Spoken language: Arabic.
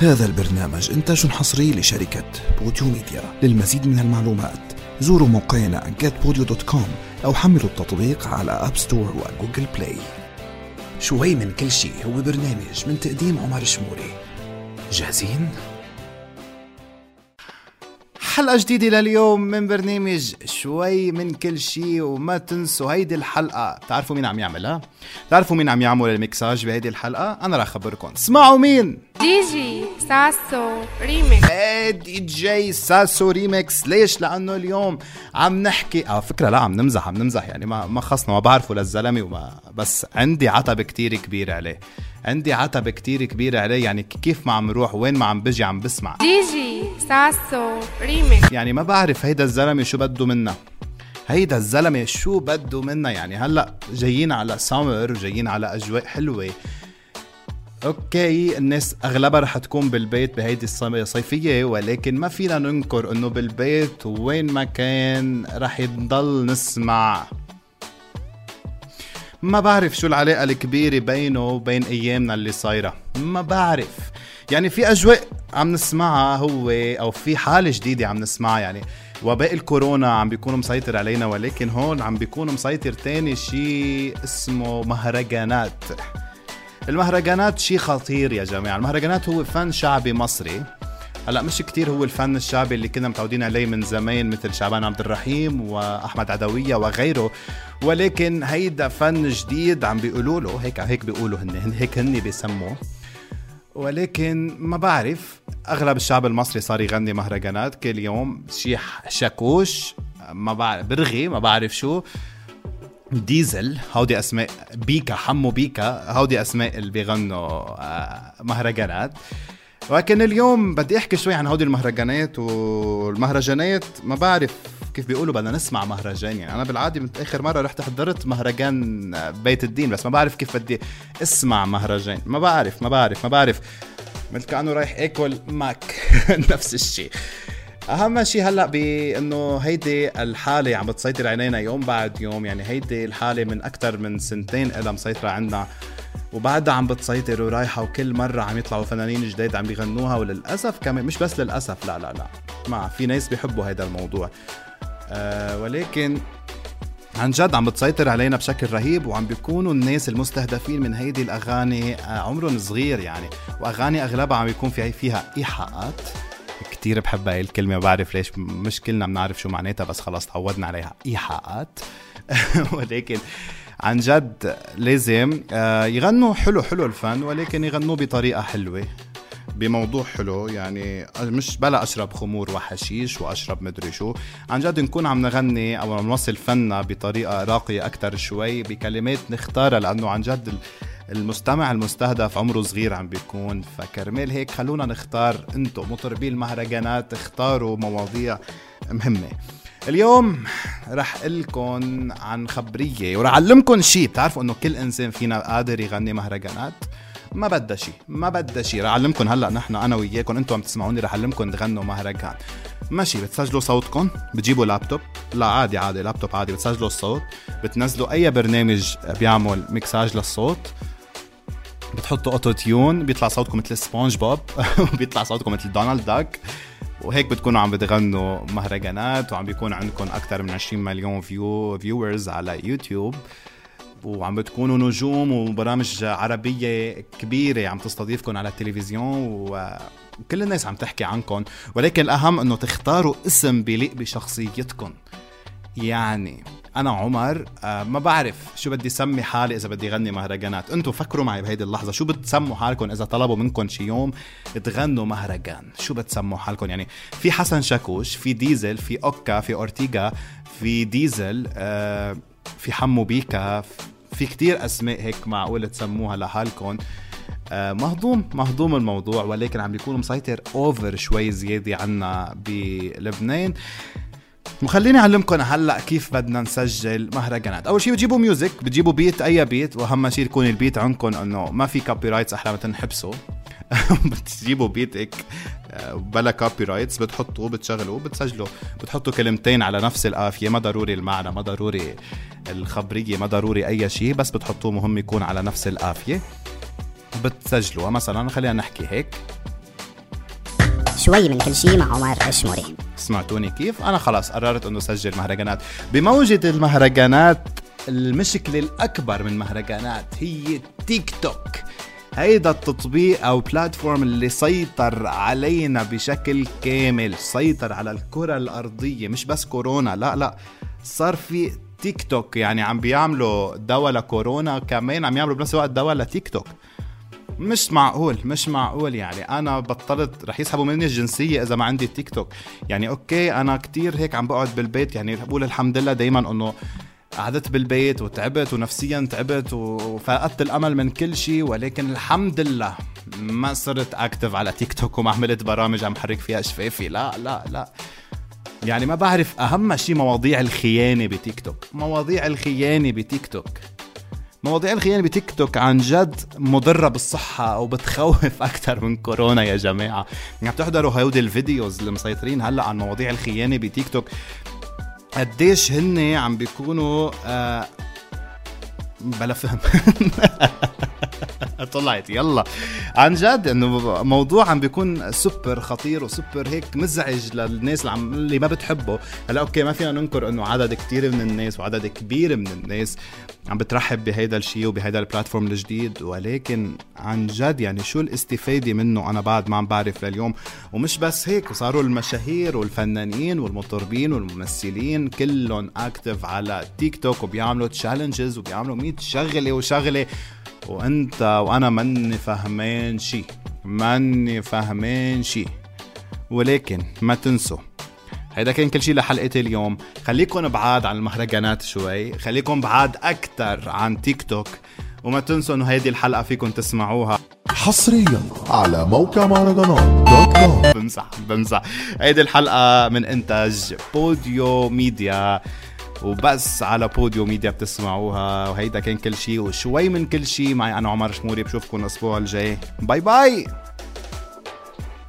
هذا البرنامج إنتاج حصري لشركة بوديو ميديا. للمزيد من المعلومات زوروا موقعنا getpodio.com أو حملوا التطبيق على App Store و Google Play شوي من كل شيء هو برنامج من تقديم عمر شموري. جاهزين؟ حلقة جديدة لليوم من برنامج شوي من كل شيء وما تنسوا هيدي الحلقة تعرفوا مين عم يعملها؟ تعرفوا مين عم يعمل الميكساج بهيدي الحلقة؟ أنا راح أخبركم اسمعوا مين؟ دي جي ساسو ريميكس إيه دي جي ساسو ريميكس ليش؟ لأنه اليوم عم نحكي على فكرة لا عم نمزح عم نمزح يعني ما ما خصنا ما بعرفه للزلمة وما بس عندي عتب كتير كبير عليه عندي عتب كتير كبير عليه يعني كيف ما عم روح وين ما عم بجي عم بسمع دي جي ساسو ريميكس يعني ما بعرف هيدا الزلمة شو بده منا. هيدا الزلمة شو بده منا. يعني هلأ جايين على سمر جايين على أجواء حلوة. أوكي الناس أغلبها رح تكون بالبيت بهيدي الصيفيه ولكن ما فينا ننكر إنه بالبيت وين ما كان رح يضل نسمع. ما بعرف شو العلاقة الكبيرة بينه وبين أيامنا اللي صايرة. ما بعرف. يعني في أجواء عم نسمعها هو أو في حالة جديدة عم نسمعها. يعني وباء الكورونا عم بيكون مسيطر علينا ولكن هون عم بيكون مسيطر تاني شيء اسمه مهرجانات. المهرجانات شيء خطير يا جماعة. المهرجانات هو فن شعبي مصري. هلا مش كتير هو الفن الشعبي اللي كنا متعودين عليه من زمان مثل شعبان عبد الرحيم وأحمد عدوية وغيره. ولكن هيدا فن جديد عم بيقولوا له هيك هيك بيقولوا هن هيك هن بيسموه. ولكن ما بعرف أغلب الشعب المصري صار يغني مهرجانات كل يوم. شي شاكوش ما بعرف برغي ما بعرف شو. ديزل هودي أسماء بيكا حمو بيكا هودي أسماء اللي بيغنوا آه، مهرجانات. ولكن اليوم بدي أحكي شوي عن هودي المهرجانات والمهرجانات. ما بعرف كيف بيقولوا بدنا نسمع مهرجان. يعني أنا بالعادة من آخر مرة رحت حضرت مهرجان بيت الدين بس ما بعرف كيف بدي أسمع مهرجان. ما بعرف ما بعرف ما بعرف. مثل كأنه رايح أكل ماك. نفس الشيء. أهم شيء هلأ بأنه هيدي الحالة عم بتسيطر علينا يوم بعد يوم. يعني هيدي الحالة من أكثر من سنتين لها مسيطرة عندنا وبعدها عم بتسيطر ورايحة وكل مرة عم يطلعوا فنانين جداد عم بيغنوها وللأسف كمان مش بس للأسف لا لا لا. ما في ناس بيحبوا هذا الموضوع. آه ولكن عن جد عم بتسيطر علينا بشكل رهيب وعم بيكونوا الناس المستهدفين من هيدي الأغاني آه، عمرهم صغير يعني. وأغاني أغلبها عم بيكون في فيها إيحاءات. كتير بحب هاي الكلمة ما بعرف ليش مش كلنا بنعرف شو معناتها بس خلاص تعودنا عليها إيحاءات. ولكن عن جد لازم آه، يغنوا حلو حلو الفن ولكن يغنوه بطريقة حلوة بموضوع حلو. يعني مش بلا أشرب خمور وحشيش وأشرب مدري شو. عن جد نكون عم نغني أو نوصل فننا بطريقة راقية أكثر شوي بكلمات نختارها لأنه عن جد المستمع المستهدف عمره صغير عم بيكون. فكرمال هيك خلونا نختار أنتم مطربي المهرجانات اختاروا مواضيع مهمة. اليوم رح لكم عن خبرية ورح اعلمكم شيء بتعرفوا إنه كل إنسان فينا قادر يغني مهرجانات؟ ما بدها شيء ما بدها شيء رح اعلمكم هلأ نحن أنا وياكم أنتم عم تسمعوني رح اعلمكم تغنوا مهرجان. ماشي بتسجلوا صوتكم بتجيبوا لابتوب؟ لا عادي عادي لابتوب عادي. بتسجلوا الصوت بتنزلوا أي برنامج بيعمل ميكساج للصوت. بتحطوا auto-tune بيطلع صوتكم مثل سبونج بوب وبيطلع صوتكم مثل دونالد داك. وهيك بتكونوا عم بتغنوا مهرجانات وعم بيكون عندكم أكثر من 20 مليون view viewers على يوتيوب. وعم بتكونوا نجوم وبرامج عربية كبيرة عم تستضيفكم على التلفزيون وكل الناس عم تحكي عنكم. ولكن الأهم أنه تختاروا اسم بيليق بشخصيتكم. يعني أنا عمر آه ما بعرف شو بدي سمي حالي إذا بدي غني مهرجانات. أنتم فكروا معي بهيدي اللحظة شو بتسموا حالكم إذا طلبوا منكم شي يوم تغنوا مهرجان؟ شو بتسموا حالكم؟ يعني في حسن شاكوش في ديزل في أوكا في أورتيغا في ديزل آه في حمو بيكا في كتير أسماء هيك معقول تسموها لحالكم. آه مهضوم مهضوم الموضوع ولكن عم بيكون مسيطر over شوي زيادة عنا بلبنان. وخليني اعلمكم هلأ كيف بدنا نسجل مهرجانات. أول شيء بتجيبوا music بتجيبوا beat أي beat وأهم شيء يكون ال beat عندكم إنه ما في copyrights أحلى ما تنحبسوا بتجيبوا beat هيك آه، بلا copyrights بتحطوه بتشغلوه بتسجلوا بتحطوا كلمتين على نفس القافيه ما ضروري المعنى ما ضروري الخبرية ما ضروري أي شيء بس بتحطوه مهم يكون على نفس القافيه بتسجلوها مثلا خلينا نحكي هيك. شوي من كل شيء مع عمر الشموري. سمعتوني كيف؟ أنا خلاص قررت إنه سجل مهرجانات. بموجة المهرجانات المشكلة الأكبر من مهرجانات هي تيك توك هيدا التطبيق أو بلاتفورم اللي سيطر علينا بشكل كامل سيطر على الكرة الأرضية مش بس كورونا لا لا. صار في تيك توك يعني عم بيعملوا دواء لكورونا كمان عم يعملوا بنفس الوقت دواء لتيك توك. مش معقول مش معقول يعني. أنا بطلت رح يسحبوا مني الجنسية إذا ما عندي تيك توك يعني okay أنا كتير هيك عم بقعد بالبيت. يعني بقول الحمد لله دايما إنه قعدت بالبيت وتعبت ونفسيا تعبت وفقدت الأمل من كل شيء ولكن الحمد لله ما صرت active على تيك توك وما عملت برامج عم حرك فيها شفافي. لا لا لا. يعني ما بعرف أهم شيء مواضيع الخيانة بتيك توك مواضيع الخيانة بتيك توك مواضيع الخيانة بتيك توك عن جد مضرة بالصحة وبتخوف أكثر من كورونا يا جماعة. يعني بتحضروا هودي ال videos اللي مسيطرين هلأ عن مواضيع الخيانة بتيك توك. قديش هن عم بيكونوا آه بلا فهم. طلعت. يلا. عن جد إنه موضوع عم بيكون سوبر خطير وسوبر هيك مزعج للناس اللي, عم اللي ما بتحبه. هلا okay ما فينا ننكر إنه عدد كتير من الناس وعدد كبير من الناس عم بترحب بهيدا الشيء وبهيدا ال platform الجديد. ولكن عن جد يعني شو الاستفادة منه أنا بعد ما عم بعرف لليوم؟ ومش بس هيك صاروا المشاهير والفنانين والمطربين والممثلين كلهم active على تيك توك وبيعملوا challenges وبيعملوا 100 شغلة وشغلة. وأنت وأنا ماني فهمان شي. ماني فهمان شي. ولكن ما تنسوا هيدا كان كل شيء لحلقة اليوم. خليكم بعاد عن المهرجانات شوي. خليكم بعاد أكتر عن تيك توك. وما تنسوا إنه هيدي الحلقة فيكم تسمعوها. حصريا على موقع مهرجانات dot com بمزح بمزح. هيدي الحلقة من إنتاج بوديو ميديا. وبس على بوديو ميديا بتسمعوها. وهيدا كان كل شيء وشوي من كل شيء معي أنا عمر شموري بشوفكم الأسبوع الجاي. bye bye!